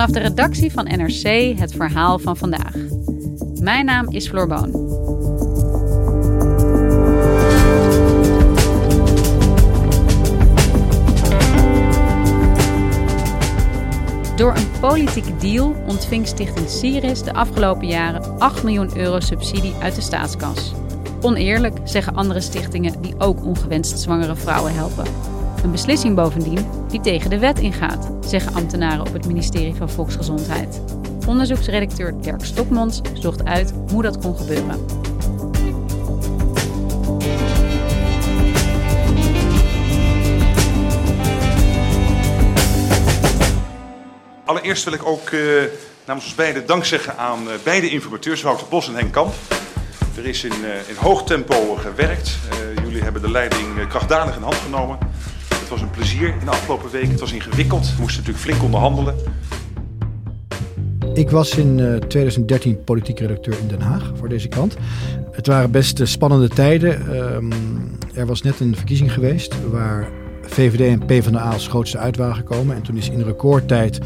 Vanaf de redactie van NRC het verhaal van vandaag. Mijn naam is Floor Boon. Door een politieke deal ontving Stichting Siris de afgelopen jaren 8 miljoen euro subsidie uit de staatskas. Oneerlijk, zeggen andere stichtingen die ook ongewenst zwangere vrouwen helpen. Een beslissing bovendien die tegen de wet ingaat, zeggen ambtenaren op het ministerie van Volksgezondheid. Onderzoeksredacteur Dirk Stokmans zocht uit hoe dat kon gebeuren. Allereerst wil ik ook uh, namens ons beiden dank zeggen aan uh, beide informateurs, Wouter Bos en Henk Kamp. Er is in, uh, in hoog tempo gewerkt. jullie hebben de leiding krachtdadig in hand genomen. Het was een plezier in de afgelopen weken. Het was ingewikkeld. We moesten natuurlijk flink onderhandelen. Ik was in 2013 politiek redacteur in Den Haag voor deze krant. Het waren best spannende tijden. Um, er was net een verkiezing geweest waar VVD en PvdA als grootste uit waren gekomen. En toen is in recordtijd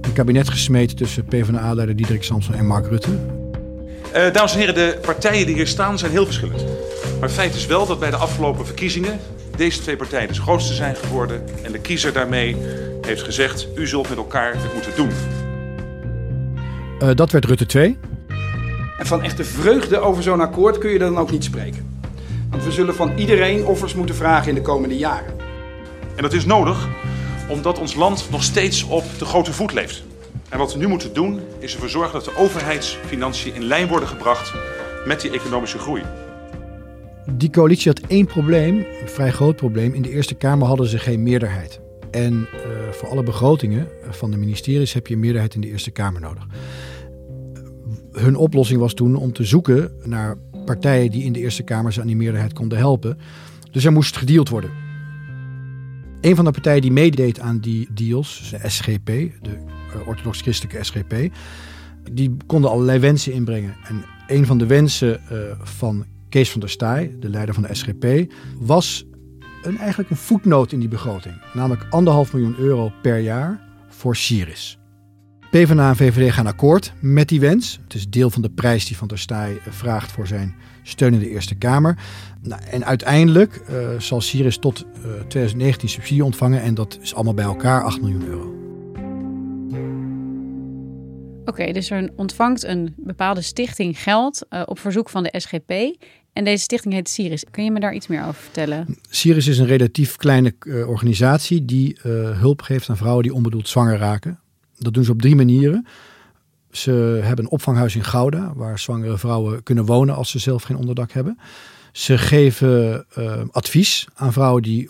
een kabinet gesmeten tussen PvdA-leider Diederik Samson en Mark Rutte. Uh, dames en heren, de partijen die hier staan zijn heel verschillend. Maar het feit is wel dat bij de afgelopen verkiezingen deze twee partijen de grootste zijn geworden. En de kiezer daarmee heeft gezegd, u zult met elkaar het moeten doen. Uh, dat werd Rutte 2. En van echte vreugde over zo'n akkoord kun je dan ook niet spreken. Want we zullen van iedereen offers moeten vragen in de komende jaren. En dat is nodig omdat ons land nog steeds op de grote voet leeft. En wat we nu moeten doen is ervoor zorgen dat de overheidsfinanciën in lijn worden gebracht met die economische groei. Die coalitie had één probleem, een vrij groot probleem. In de Eerste Kamer hadden ze geen meerderheid. En uh, voor alle begrotingen van de ministeries heb je een meerderheid in de Eerste Kamer nodig. Hun oplossing was toen om te zoeken naar partijen die in de Eerste Kamer ze aan die meerderheid konden helpen. Dus er moest gedeeld worden. Een van de partijen die meedeed aan die deals, de SGP, de uh, orthodox-christelijke SGP, die konden allerlei wensen inbrengen. En een van de wensen uh, van Kees van der Staaij, de leider van de SGP, was een, eigenlijk een voetnoot in die begroting. Namelijk anderhalf miljoen euro per jaar voor Syris. PvdA en VVD gaan akkoord met die wens. Het is deel van de prijs die Van der Staaij vraagt voor zijn steun in de Eerste Kamer. Nou, en uiteindelijk uh, zal Syrië tot uh, 2019 subsidie ontvangen en dat is allemaal bij elkaar 8 miljoen euro. Oké, dus er ontvangt een bepaalde stichting geld uh, op verzoek van de SGP. En deze stichting heet Siris. Kun je me daar iets meer over vertellen? Siris is een relatief kleine uh, organisatie die uh, hulp geeft aan vrouwen die onbedoeld zwanger raken. Dat doen ze op drie manieren. Ze hebben een opvanghuis in Gouda, waar zwangere vrouwen kunnen wonen als ze zelf geen onderdak hebben. Ze geven uh, advies aan vrouwen die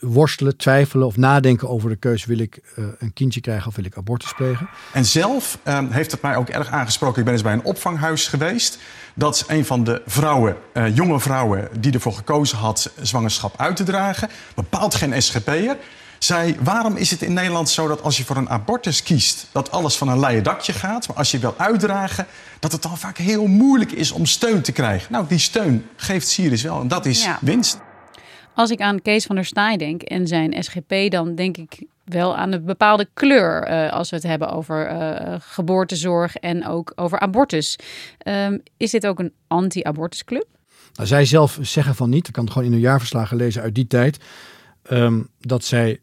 worstelen, twijfelen of nadenken over de keuze: wil ik uh, een kindje krijgen of wil ik abortus plegen? En zelf ehm, heeft het mij ook erg aangesproken. Ik ben eens bij een opvanghuis geweest. Dat een van de vrouwen, jonge vrouwen, die ervoor gekozen had zwangerschap uit te dragen, bepaalt geen SGP'er zei: waarom is het in Nederland zo dat als je voor een abortus kiest, dat alles van een leien dakje gaat, maar als je wil uitdragen, dat het dan vaak heel moeilijk is om steun te krijgen? Nou, die steun geeft Sirius wel en dat is ja. winst. Als ik aan Kees van der Staaij denk en zijn SGP, dan denk ik wel aan een bepaalde kleur uh, als we het hebben over uh, geboortezorg en ook over abortus. Um, is dit ook een anti-abortusclub? Nou, zij zelf zeggen van niet. Ik kan het gewoon in hun jaarverslagen lezen uit die tijd. Um, dat zij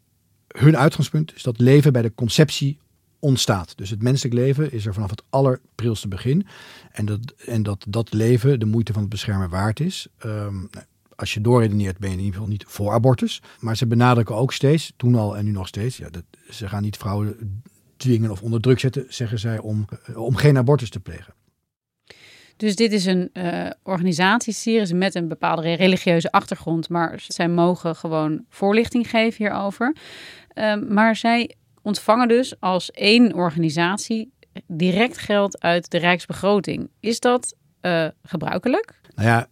hun uitgangspunt is dat leven bij de conceptie ontstaat. Dus het menselijk leven is er vanaf het allerprilste begin. En dat, en dat dat leven de moeite van het beschermen waard is. Um, als je doorredeneert ben je in ieder geval niet voor abortus. Maar ze benadrukken ook steeds, toen al en nu nog steeds... Ja, dat, ze gaan niet vrouwen dwingen of onder druk zetten, zeggen zij, om, om geen abortus te plegen. Dus dit is een uh, organisatie, Sirius, met een bepaalde religieuze achtergrond. Maar zij mogen gewoon voorlichting geven hierover. Uh, maar zij ontvangen dus als één organisatie direct geld uit de rijksbegroting. Is dat uh, gebruikelijk? Nou ja,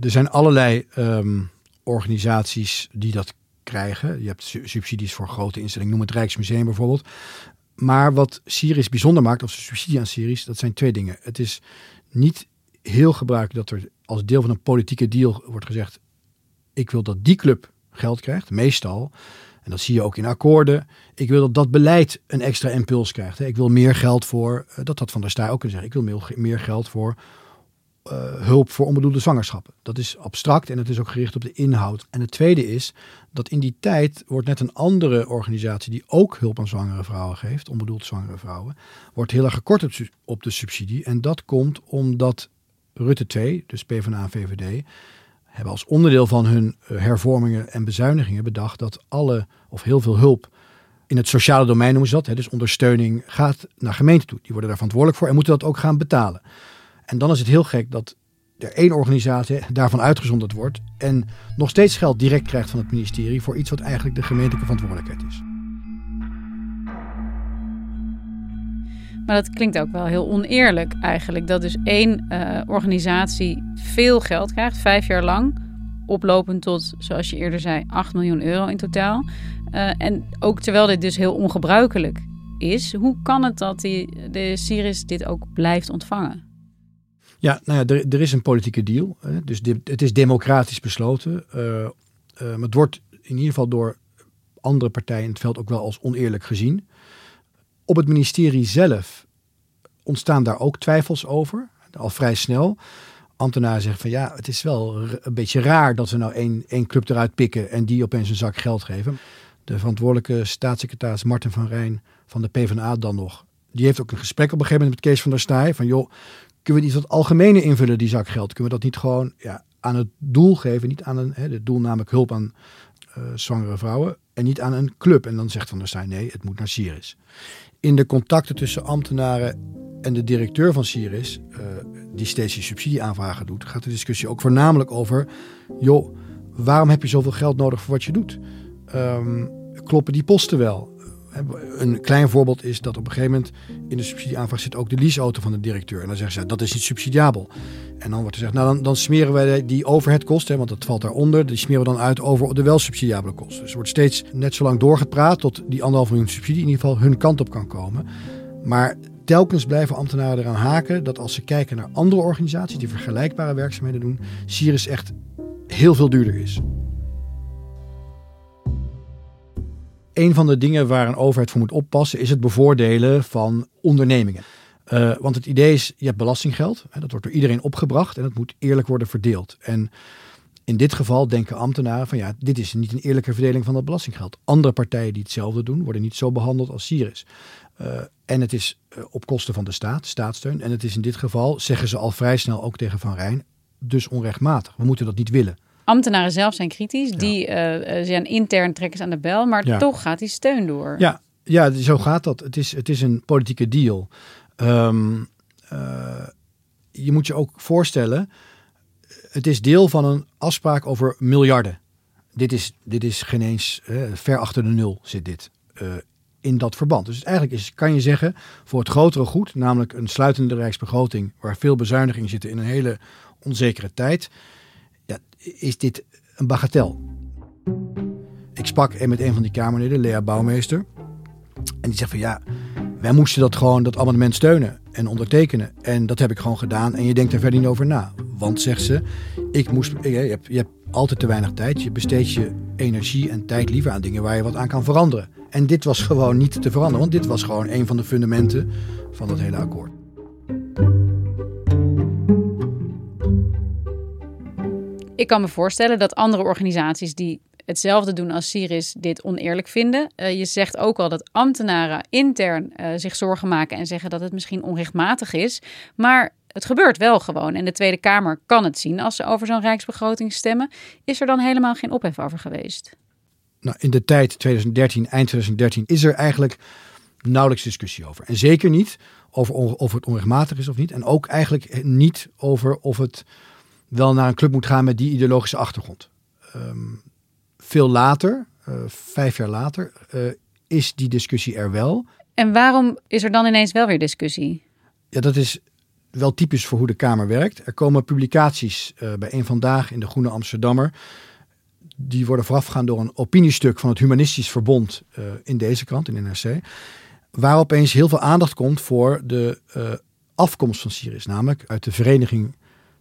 er zijn allerlei ehm, organisaties die dat krijgen. Je hebt subsidies voor grote instellingen, noem het Rijksmuseum bijvoorbeeld. Maar wat Syrisch bijzonder maakt, of subsidie aan Syrisch, dat zijn twee dingen. Het is niet heel gebruikelijk dat er als deel van een politieke deal wordt gezegd: ik wil dat die club geld krijgt, meestal. En dat zie je ook in akkoorden. Ik wil dat dat beleid een extra impuls krijgt. Ik wil meer geld voor, eh, dat dat van der Staaij ook kunnen zeggen. Ik wil meer geld voor hulp voor onbedoelde zwangerschappen. Dat is abstract en het is ook gericht op de inhoud. En het tweede is dat in die tijd wordt net een andere organisatie die ook hulp aan zwangere vrouwen geeft, onbedoeld zwangere vrouwen, wordt heel erg gekort op de subsidie. En dat komt omdat Rutte 2, dus PvdA en VVD, hebben als onderdeel van hun eh, hervormingen en bezuinigingen bedacht dat alle of heel veel hulp in het sociale domein noemen ze dat, hè, dus ondersteuning, gaat naar gemeenten toe. Die worden daar verantwoordelijk voor en moeten dat ook gaan betalen. En dan is het heel gek dat er één organisatie daarvan uitgezonderd wordt en nog steeds geld direct krijgt van het ministerie voor iets wat eigenlijk de gemeentelijke verantwoordelijkheid is. Maar dat klinkt ook wel heel oneerlijk eigenlijk. Dat dus één uh, organisatie veel geld krijgt, vijf jaar lang. Oplopend tot, zoals je eerder zei, 8 miljoen euro in totaal. Uh, en ook terwijl dit dus heel ongebruikelijk is, hoe kan het dat die, de Syrisch dit ook blijft ontvangen? Ja, nou ja, er, er is een politieke deal. Hè? Dus het is democratisch besloten. Uh, uh, maar het wordt in ieder geval door andere partijen in het veld ook wel als oneerlijk gezien. Op het ministerie zelf ontstaan daar ook twijfels over, al vrij snel. Ambtenaren zeggen van ja, het is wel een beetje raar dat we nou één, één club eruit pikken en die opeens een zak geld geven. De verantwoordelijke staatssecretaris Martin van Rijn van de PvdA dan nog. Die heeft ook een gesprek op een gegeven moment met Kees van der Staaij. Van joh, kunnen we niet wat algemene invullen, die zak geld? Kunnen we dat niet gewoon ja, aan het doel geven? Niet aan een, hè, het doel namelijk hulp aan uh, zwangere vrouwen. En niet aan een club. En dan zegt Van der Staaij nee, het moet naar Syrisch in de contacten tussen ambtenaren en de directeur van Siris, uh, die steeds die subsidieaanvragen doet, gaat de discussie ook voornamelijk over: joh, waarom heb je zoveel geld nodig voor wat je doet? Um, kloppen die posten wel? Een klein voorbeeld is dat op een gegeven moment in de subsidieaanvraag zit ook de leaseauto van de directeur. En dan zeggen ze, dat is niet subsidiabel. En dan wordt er gezegd, nou dan, dan smeren wij die overheadkosten, want dat valt daaronder, die smeren we dan uit over de wel subsidiabele kosten. Dus er wordt steeds net zo lang doorgepraat tot die anderhalf miljoen subsidie in ieder geval hun kant op kan komen. Maar telkens blijven ambtenaren eraan haken dat als ze kijken naar andere organisaties die vergelijkbare werkzaamheden doen, Sirius echt heel veel duurder is. Een van de dingen waar een overheid voor moet oppassen is het bevoordelen van ondernemingen. Uh, want het idee is, je hebt belastinggeld, hè, dat wordt door iedereen opgebracht en dat moet eerlijk worden verdeeld. En in dit geval denken ambtenaren van ja, dit is niet een eerlijke verdeling van dat belastinggeld. Andere partijen die hetzelfde doen, worden niet zo behandeld als Sirius. Uh, en het is uh, op kosten van de staat, staatssteun. En het is in dit geval, zeggen ze al vrij snel ook tegen Van Rijn, dus onrechtmatig. We moeten dat niet willen ambtenaren zelf zijn kritisch. Die uh, zijn intern trekkers aan de bel, maar toch gaat die steun door. Ja, ja, zo gaat dat. Het is, het is een politieke deal. Um, uh, je moet je ook voorstellen, het is deel van een afspraak over miljarden. Dit is, dit is geen eens uh, ver achter de nul zit dit in dat verband. Dus eigenlijk is, kan je zeggen, voor het grotere goed, namelijk een sluitende rijksbegroting waar veel bezuinigingen zitten in een hele onzekere tijd, is dit een bagatel. Ik sprak met een van die Kamerleden, Lea Bouwmeester. En die zegt van ja, wij moesten dat gewoon, dat amendement steunen en ondertekenen. En dat heb ik gewoon gedaan en je denkt er verder niet over na. Want, zegt ze, ik moest, je, hebt, je hebt altijd te weinig tijd. Je besteedt je energie en tijd liever aan dingen waar je wat aan kan veranderen. En dit was gewoon niet te veranderen, want dit was gewoon een van de fundamenten van dat hele akkoord. Ik kan me voorstellen dat andere organisaties die hetzelfde doen als Siris dit oneerlijk vinden. Uh, je zegt ook al dat ambtenaren intern uh, zich zorgen maken en zeggen dat het misschien onrechtmatig is. Maar het gebeurt wel gewoon en de Tweede Kamer kan het zien als ze over zo'n rijksbegroting stemmen. Is er dan helemaal geen ophef over geweest? Nou, in de tijd 2013, eind 2013, is er eigenlijk nauwelijks discussie over. En zeker niet over of het onrechtmatig is of niet. En ook eigenlijk niet over of het wel naar een club moet gaan met die ideologische achtergrond. Ehm, veel later, uh, vijf jaar later, uh, is die discussie er wel. En waarom is er dan ineens wel weer discussie? Ja, dat is wel typisch voor hoe de Kamer werkt. Er komen publicaties uh, bij een vandaag in de Groene Amsterdammer. Die worden voorafgegaan door een opiniestuk van het Humanistisch Verbond in deze krant, in NRC. Waar opeens heel veel aandacht komt voor de afkomst van Syrië, namelijk uit de Vereniging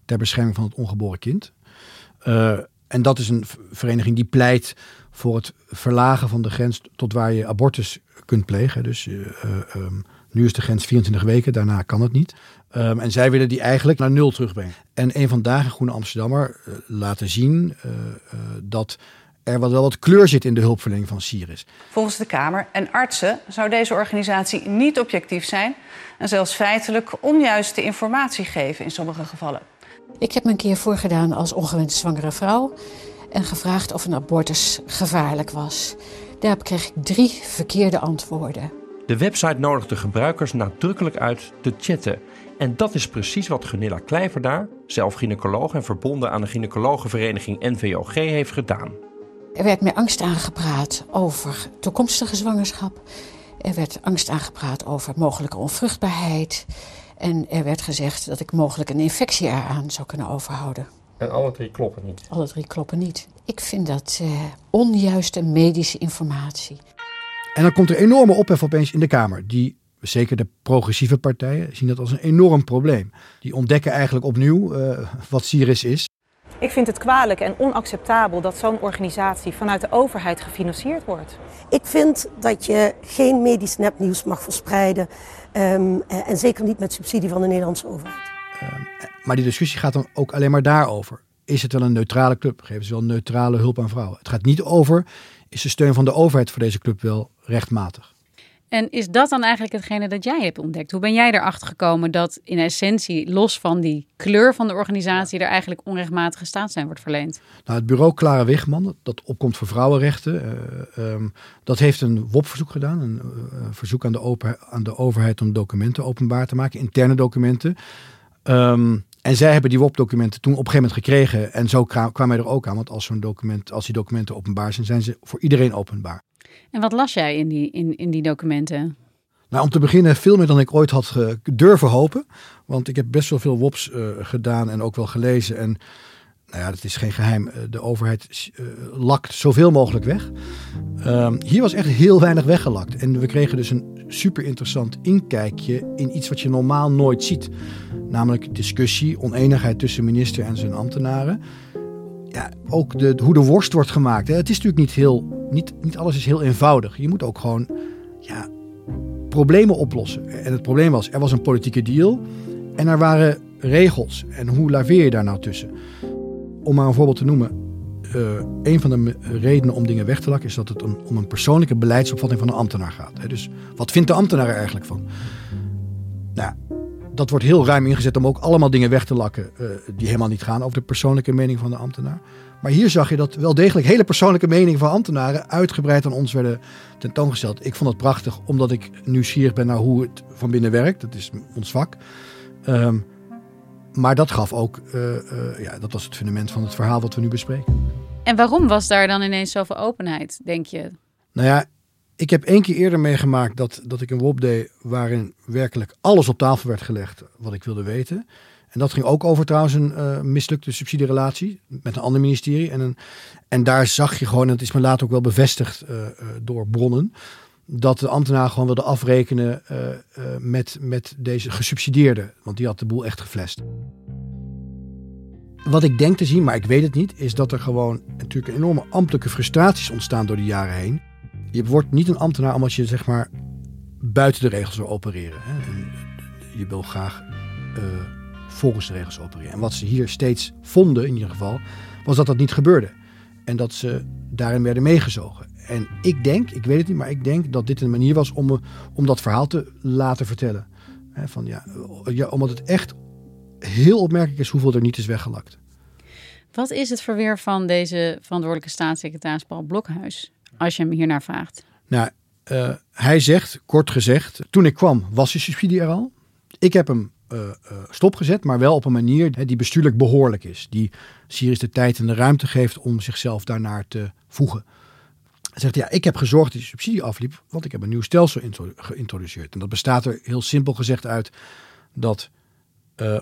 ter Bescherming van het Ongeboren Kind. en dat is een vereniging die pleit voor het verlagen van de grens tot waar je abortus kunt plegen. Dus um, nu is de grens 24 weken, daarna kan het niet. Um, en zij willen die eigenlijk naar nul terugbrengen. En een vandaag in Groene Amsterdammer uh, laten zien uh, uh, dat er wel wat kleur zit in de hulpverlening van Syrisch. Volgens de Kamer en artsen zou deze organisatie niet objectief zijn en zelfs feitelijk onjuiste informatie geven in sommige gevallen. Ik heb me een keer voorgedaan als ongewenst zwangere vrouw en gevraagd of een abortus gevaarlijk was. Daarop kreeg ik drie verkeerde antwoorden. De website nodigt de gebruikers nadrukkelijk uit te chatten. En dat is precies wat Gunilla Kleiverda, zelf gynaecoloog en verbonden aan de gynaecologenvereniging NVOG, heeft gedaan. Er werd met angst aangepraat over toekomstige zwangerschap. Er werd angst aangepraat over mogelijke onvruchtbaarheid. En er werd gezegd dat ik mogelijk een infectie eraan zou kunnen overhouden. En alle drie kloppen niet? Alle drie kloppen niet. Ik vind dat uh, onjuiste medische informatie. En dan komt er enorme ophef opeens in de Kamer. Die, zeker de progressieve partijen, zien dat als een enorm probleem. Die ontdekken eigenlijk opnieuw uh, wat Syrisch is. Ik vind het kwalijk en onacceptabel dat zo'n organisatie vanuit de overheid gefinancierd wordt. Ik vind dat je geen medisch nepnieuws mag verspreiden. Um, en zeker niet met subsidie van de Nederlandse overheid. Um, maar die discussie gaat dan ook alleen maar daarover. Is het wel een neutrale club? Geven ze wel neutrale hulp aan vrouwen? Het gaat niet over, is de steun van de overheid voor deze club wel rechtmatig? En is dat dan eigenlijk hetgene dat jij hebt ontdekt? Hoe ben jij erachter gekomen dat in essentie, los van die kleur van de organisatie, er eigenlijk onrechtmatige staatssteun wordt verleend? Nou, het bureau Clara Wigman, dat opkomt voor vrouwenrechten, uh, um, dat heeft een WOP-verzoek gedaan. Een uh, verzoek aan de, open, aan de overheid om documenten openbaar te maken, interne documenten. Um, en zij hebben die WOP-documenten toen op een gegeven moment gekregen. En zo kwamen wij er ook aan. Want als zo'n document, als die documenten openbaar zijn, zijn ze voor iedereen openbaar. En wat las jij in die, in, in die documenten? Nou, om te beginnen veel meer dan ik ooit had durven hopen. Want ik heb best wel veel WOPs uh, gedaan en ook wel gelezen. En nou ja, dat is geen geheim. De overheid lakt zoveel mogelijk weg. Um, hier was echt heel weinig weggelakt. En we kregen dus een super interessant inkijkje in iets wat je normaal nooit ziet. Namelijk discussie, oneenigheid tussen minister en zijn ambtenaren. Ja, ook de, hoe de worst wordt gemaakt. Hè. Het is natuurlijk niet heel, niet, niet alles is heel eenvoudig. Je moet ook gewoon ja, problemen oplossen. En het probleem was, er was een politieke deal en er waren regels. En hoe laveer je daar nou tussen? Om maar een voorbeeld te noemen. Uh, een van de redenen om dingen weg te lakken is dat het om, om een persoonlijke beleidsopvatting van een ambtenaar gaat. Dus wat vindt de ambtenaar er eigenlijk van? Nou, dat wordt heel ruim ingezet om ook allemaal dingen weg te lakken uh, die helemaal niet gaan over de persoonlijke mening van de ambtenaar. Maar hier zag je dat wel degelijk hele persoonlijke meningen van ambtenaren uitgebreid aan ons werden tentoongesteld. Ik vond het prachtig, omdat ik nieuwsgierig ben naar hoe het van binnen werkt. Dat is ons vak. Um, maar dat gaf ook, uh, uh, ja, dat was het fundament van het verhaal wat we nu bespreken. En waarom was daar dan ineens zoveel openheid, denk je? Nou ja, ik heb één keer eerder meegemaakt dat, dat ik een WOP deed waarin werkelijk alles op tafel werd gelegd wat ik wilde weten. En dat ging ook over trouwens een uh, mislukte subsidierelatie met een ander ministerie. En, een, en daar zag je gewoon, en het is me later ook wel bevestigd uh, uh, door bronnen, dat de ambtenaar gewoon wilde afrekenen met, met deze gesubsidieerde. Want die had de boel echt geflest. Wat ik denk te zien, maar ik weet het niet, is dat er gewoon natuurlijk enorme ambtelijke frustraties ontstaan door de jaren heen. Je wordt niet een ambtenaar omdat je zeg maar buiten de regels wil opereren. Hè. Je wil graag uh, volgens de regels opereren. En wat ze hier steeds vonden, in ieder geval, was dat dat niet gebeurde. En dat ze daarin werden meegezogen. En ik denk, ik weet het niet, maar ik denk dat dit een manier was om, om dat verhaal te laten vertellen. Van, ja, ja, omdat het echt heel opmerkelijk is hoeveel er niet is weggelakt. Wat is het verweer van deze verantwoordelijke staatssecretaris Paul Blokhuis, als je hem hiernaar vraagt? Nou, uh, hij zegt, kort gezegd, toen ik kwam was de subsidie er al. Ik heb hem uh, uh, stopgezet, maar wel op een manier die bestuurlijk behoorlijk is. Die Syrië de tijd en de ruimte geeft om zichzelf daarnaar te voegen. Hij zegt, ja, ik heb gezorgd dat die subsidie afliep, want ik heb een nieuw stelsel geïntroduceerd. En dat bestaat er heel simpel gezegd uit dat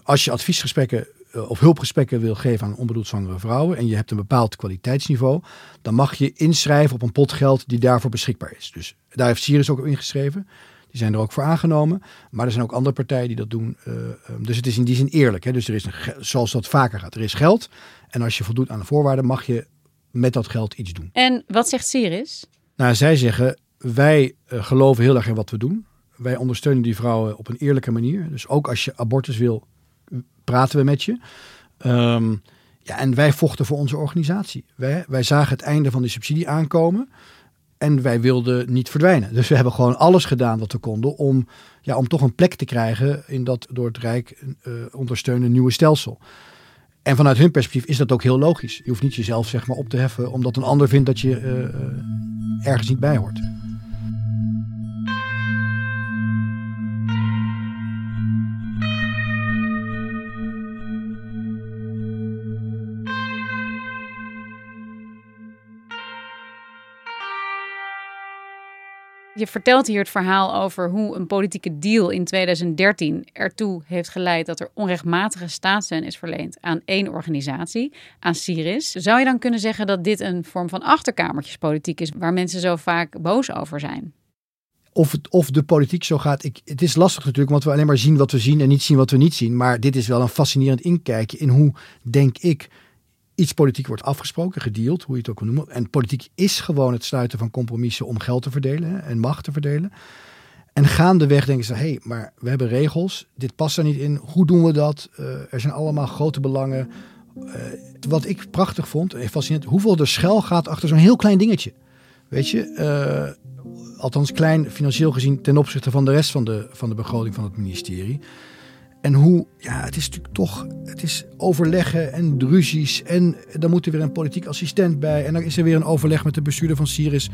als je adviesgesprekken of hulpgesprekken wil geven aan onbedoeld zwangere vrouwen en je hebt een bepaald kwaliteitsniveau, dan mag je inschrijven op een pot geld die daarvoor beschikbaar is. Dus daar heeft Sirius ook op ingeschreven. Die zijn er ook voor aangenomen. Maar er zijn ook andere partijen die dat doen. Uh, dus het is in die zin eerlijk. Hè? Dus er is, een, zoals dat vaker gaat, er is geld. En als je voldoet aan de voorwaarden, mag je met dat geld iets doen. En wat zegt Siris? Nou, zij zeggen, wij uh, geloven heel erg in wat we doen. Wij ondersteunen die vrouwen op een eerlijke manier. Dus ook als je abortus wil, praten we met je. Um, ja, en wij vochten voor onze organisatie. Wij, wij zagen het einde van die subsidie aankomen. En wij wilden niet verdwijnen. Dus we hebben gewoon alles gedaan wat we konden om, ja, om toch een plek te krijgen in dat door het Rijk uh, ondersteunende nieuwe stelsel. En vanuit hun perspectief is dat ook heel logisch. Je hoeft niet jezelf zeg maar, op te heffen omdat een ander vindt dat je uh, ergens niet bij hoort. Je vertelt hier het verhaal over hoe een politieke deal in 2013 ertoe heeft geleid dat er onrechtmatige staatssteun is verleend aan één organisatie, aan Siris. Zou je dan kunnen zeggen dat dit een vorm van achterkamertjespolitiek is waar mensen zo vaak boos over zijn? Of, of de politiek zo gaat. Ik, het is lastig natuurlijk, want we alleen maar zien wat we zien en niet zien wat we niet zien. Maar dit is wel een fascinerend inkijkje in hoe, denk ik, iets politiek wordt afgesproken, gedeeld, hoe je het ook wil noemen. En politiek is gewoon het sluiten van compromissen om geld te verdelen en macht te verdelen. En gaandeweg denken ze, hé, hey, maar we hebben regels, dit past er niet in, hoe doen we dat? Uh, er zijn allemaal grote belangen. Uh, wat ik prachtig vond, en fascinerend, hoeveel er schel gaat achter zo'n heel klein dingetje. Weet je, uh, althans klein financieel gezien ten opzichte van de rest van de, van de begroting van het ministerie. En hoe, ja, het is natuurlijk toch, het is overleggen en ruzies. En dan moet er weer een politiek assistent bij. En dan is er weer een overleg met de bestuurder van Siris.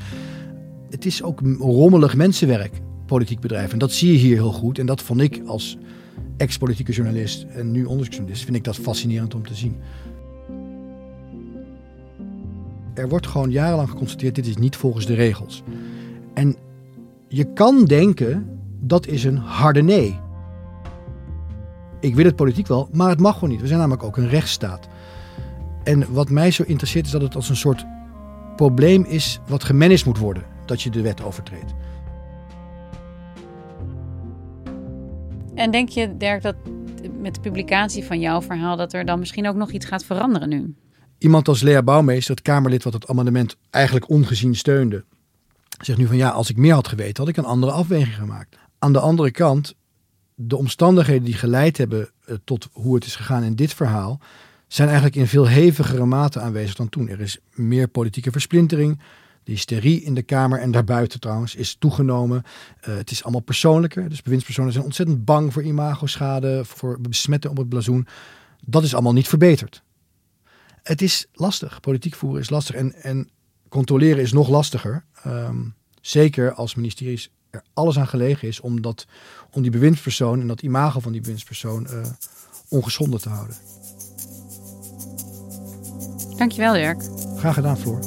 Het is ook rommelig mensenwerk, politiek bedrijf. En dat zie je hier heel goed. En dat vond ik als ex-politieke journalist en nu onderzoeksjournalist, vind ik dat fascinerend om te zien. Er wordt gewoon jarenlang geconstateerd, dit is niet volgens de regels. En je kan denken, dat is een harde nee. Ik wil het politiek wel, maar het mag gewoon niet. We zijn namelijk ook een rechtsstaat. En wat mij zo interesseert is dat het als een soort probleem is wat gemanaged moet worden. Dat je de wet overtreedt. En denk je, Dirk, dat met de publicatie van jouw verhaal... dat er dan misschien ook nog iets gaat veranderen nu? Iemand als Lea Bouwmeester, het Kamerlid wat het amendement eigenlijk ongezien steunde... zegt nu van ja, als ik meer had geweten, had ik een andere afweging gemaakt. Aan de andere kant de omstandigheden die geleid hebben uh, tot hoe het is gegaan in dit verhaal, zijn eigenlijk in veel hevigere mate aanwezig dan toen. Er is meer politieke versplintering. De hysterie in de Kamer en daarbuiten trouwens is toegenomen. Uh, het is allemaal persoonlijker. Dus bewindspersonen zijn ontzettend bang voor imagoschade, voor besmetten op het blazoen. Dat is allemaal niet verbeterd. Het is lastig. Politiek voeren is lastig. En, en controleren is nog lastiger. Um, zeker als ministeries er alles aan gelegen is om, dat, om die bewindspersoon en dat imago van die bewindspersoon uh, ongeschonden te houden. Dankjewel, Dirk. Graag gedaan, Floor.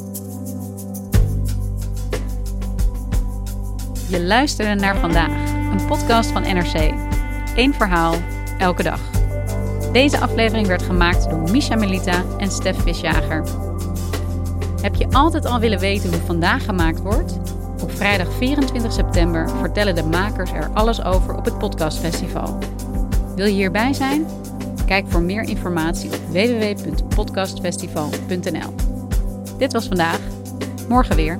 Je luisterde naar vandaag, een podcast van NRC. Eén verhaal, elke dag. Deze aflevering werd gemaakt door Misha Melita en Stef Visjager. Heb je altijd al willen weten hoe vandaag gemaakt wordt? Op vrijdag 24 september vertellen de makers er alles over op het Podcastfestival. Wil je hierbij zijn? Kijk voor meer informatie op www.podcastfestival.nl. Dit was vandaag. Morgen weer.